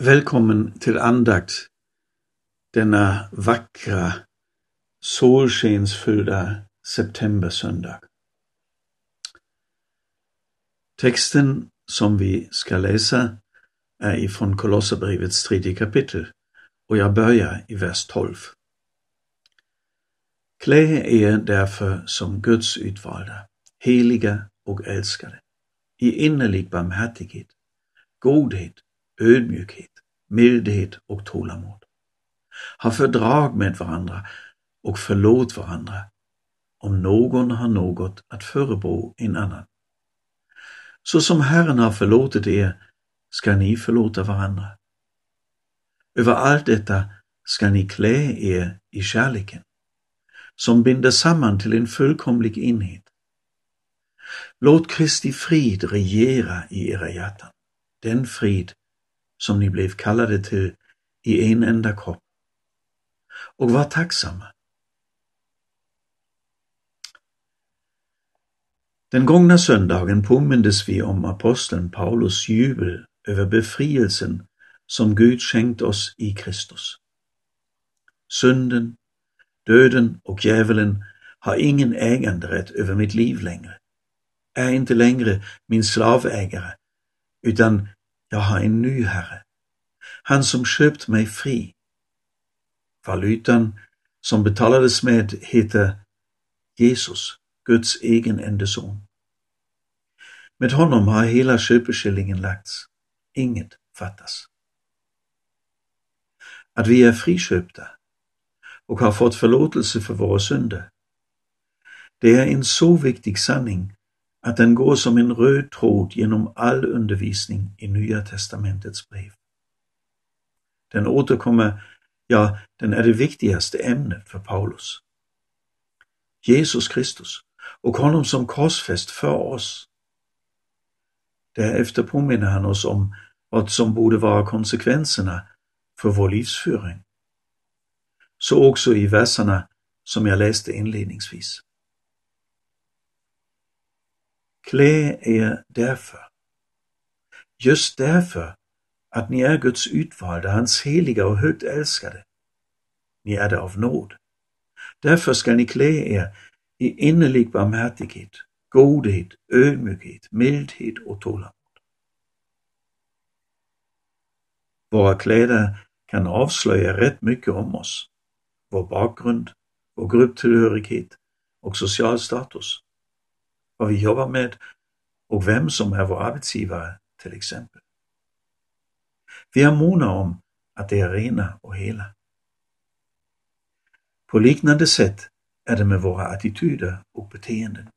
Välkommen till andakt denna vackra, solskensfyllda septembersöndag. Texten som vi ska läsa är ifrån Kolosserbrevets tredje kapitel och jag börjar i vers 12. Klä er därför som Guds utvalda, heliga och älskade, i innerlig barmhärtighet, godhet, ödmjukhet, mildhet och tålamod. Ha fördrag med varandra och förlåt varandra om någon har något att förebrå en annan. Så som Herren har förlåtit er ska ni förlåta varandra. Över allt detta ska ni klä er i kärleken, som binder samman till en fullkomlig enhet. Låt Kristi frid regera i era hjärtan, den frid som ni blev kallade till i en enda kropp. Och var tacksamma. Den gångna söndagen påmindes vi om aposteln Paulus jubel över befrielsen som Gud skänkt oss i Kristus. Synden, döden och djävulen har ingen äganderätt över mitt liv längre, är inte längre min slavägare, utan jag har en ny herre. Han som köpt mig fri. Valutan som betalades med heter Jesus, Guds egen enda son. Med honom har hela köpeskillingen lagts. Inget fattas. Att vi är friköpta och har fått förlåtelse för våra synder. Det är en så viktig sanning att den går som en röd tråd genom all undervisning i Nya testamentets brev. Den återkommer, ja, den är det viktigaste ämnet för Paulus. Jesus Kristus och honom som korsfäst för oss. Därefter påminner han oss om vad som borde vara konsekvenserna för vår livsföring. Så också i verserna som jag läste inledningsvis. Klä er därför. Just därför att ni är Guds utvalda, hans heliga och högt älskade. Ni är det av nåd. Därför ska ni klä er i innerlig barmhärtighet, godhet, ödmjukhet, mildhet och tålamod. Våra kläder kan avslöja rätt mycket om oss, vår bakgrund, vår grupptillhörighet och social status vad vi jobbar med och vem som är vår arbetsgivare till exempel. Vi är måna om att det är rena och hela. På liknande sätt är det med våra attityder och beteenden.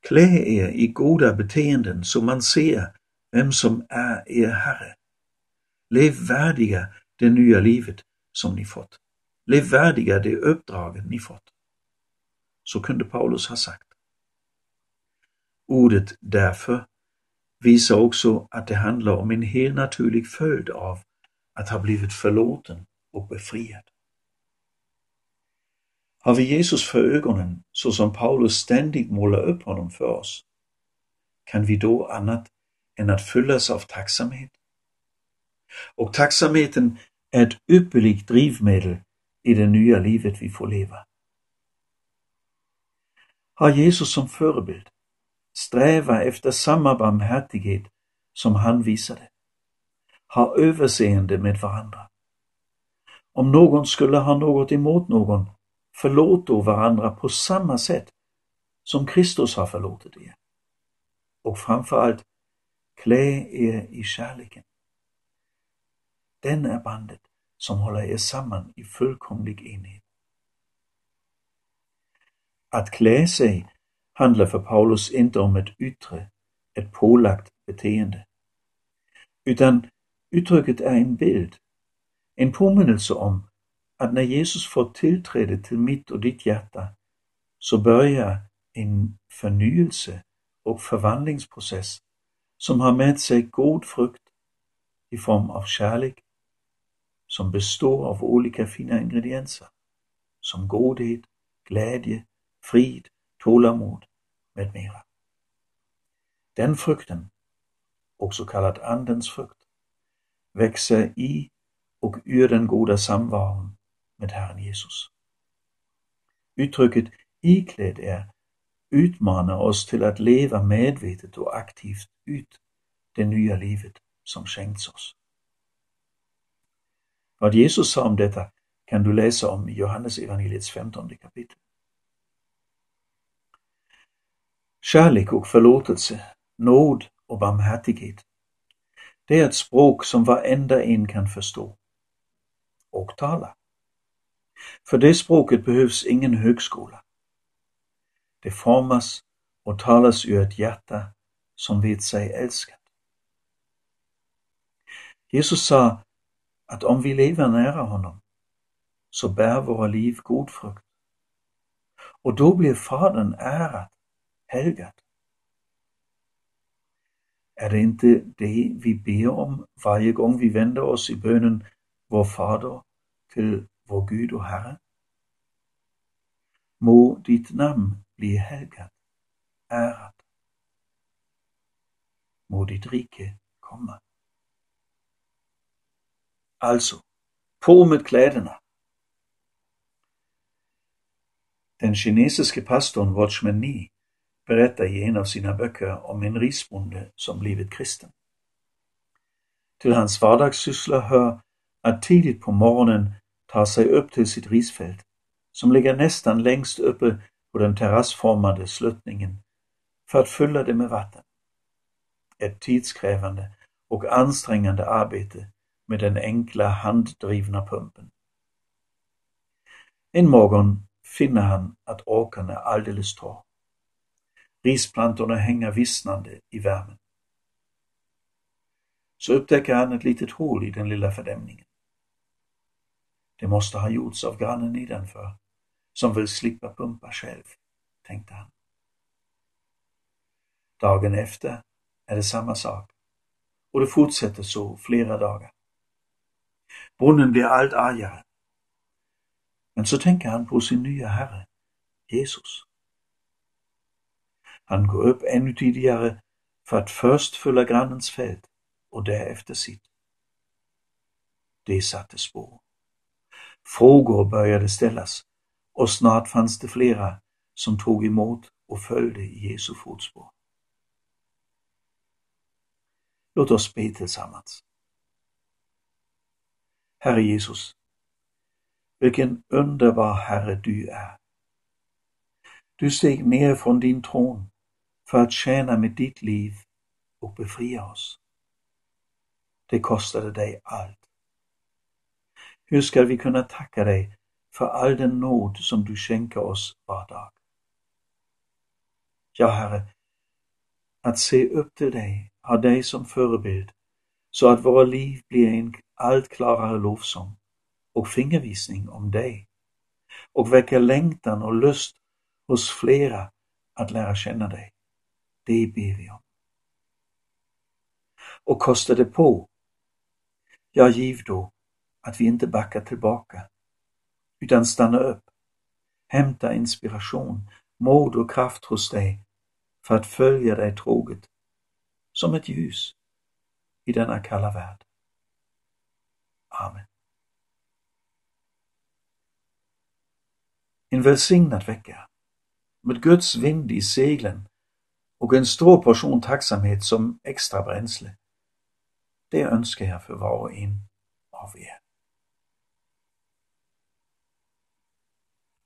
Klä er i goda beteenden så man ser vem som är er Herre. Lev värdiga det nya livet som ni fått. Lev värdiga det uppdraget ni fått. Så kunde Paulus ha sagt. Ordet därför visar också att det handlar om en helt naturlig följd av att ha blivit förlåten och befriad. Har vi Jesus för ögonen så som Paulus ständigt målar upp honom för oss, kan vi då annat än att fyllas av tacksamhet? Och tacksamheten är ett ypperligt drivmedel i det nya livet vi får leva. Har Jesus som förebild Sträva efter samma barmhärtighet som han visade. Ha överseende med varandra. Om någon skulle ha något emot någon, förlåt då varandra på samma sätt som Kristus har förlåtit er. Och framförallt, klä er i kärleken. Den är bandet som håller er samman i fullkomlig enhet. Att klä sig handlar för Paulus inte om ett yttre, ett pålagt beteende. Utan uttrycket är en bild, en påminnelse om att när Jesus får tillträde till mitt och ditt hjärta så börjar en förnyelse och förvandlingsprocess som har med sig god frukt i form av kärlek som består av olika fina ingredienser som godhet, glädje, frid, tålamod med mera. Den frukten, också kallad Andens frukt, växer i och ur den goda samvaron med Herren Jesus. Uttrycket iklädd er utmanar oss till att leva medvetet och aktivt ut det nya livet som skänkts oss. Vad Jesus sa om detta kan du läsa om i Johannes evangeliets femtonde kapitel. Kärlek och förlåtelse, nåd och barmhärtighet. Det är ett språk som varenda en kan förstå och tala. För det språket behövs ingen högskola. Det formas och talas ur ett hjärta som vet sig älskat. Jesus sa att om vi lever nära honom så bär våra liv god frukt. Och då blir Fadern ärad, helgad. Är det inte det vi ber om varje vi vänder oss i bönen Vår Fader till vår Gud och Herre? Må ditt namn bli helgat, ärat. Må ditt rike komma. Alltså, på med kläderna. Den kinesiske pastorn Watchman Nee berättar i en av sina böcker om en risbonde som blivit kristen. Till hans vardagssyssla hör att tidigt på morgonen ta sig upp till sitt risfält, som ligger nästan längst uppe på den terrassformade sluttningen, för att fylla det med vatten. Ett tidskrävande och ansträngande arbete med den enkla handdrivna pumpen. En morgon finner han att åkern är alldeles torr. Risplantorna hänger vissnande i värmen. Så upptäcker han ett litet hål i den lilla fördämningen. Det måste ha gjorts av grannen nedanför, som vill slippa pumpa själv, tänkte han. Dagen efter är det samma sak och det fortsätter så flera dagar. Bonden blir allt argare. Men så tänker han på sin nya herre, Jesus. Han går upp ännu tidigare för att först fylla grannens fält och därefter sitt. Det satte spår. Frågor började ställas och snart fanns det flera som tog emot och följde i Jesu fotspår. Låt oss be tillsammans. Herre Jesus, vilken underbar Herre du är. Du steg ner från din tron för att tjäna med ditt liv och befria oss. Det kostade dig allt. Hur ska vi kunna tacka dig för all den nåd som du skänker oss var dag? Ja, Herre, att se upp till dig, ha dig som förebild, så att våra liv blir en allt klarare lovsång och fingervisning om dig och väcker längtan och lust hos flera att lära känna dig. Det ber vi om. Och kostar det på, ja, giv då att vi inte backar tillbaka, utan stannar upp, hämtar inspiration, mod och kraft hos dig för att följa dig troget som ett ljus i denna kalla värld. Amen. En välsignad vecka med Guds vind i seglen och en stor portion tacksamhet som extra bränsle. Det önskar jag för var och en av er.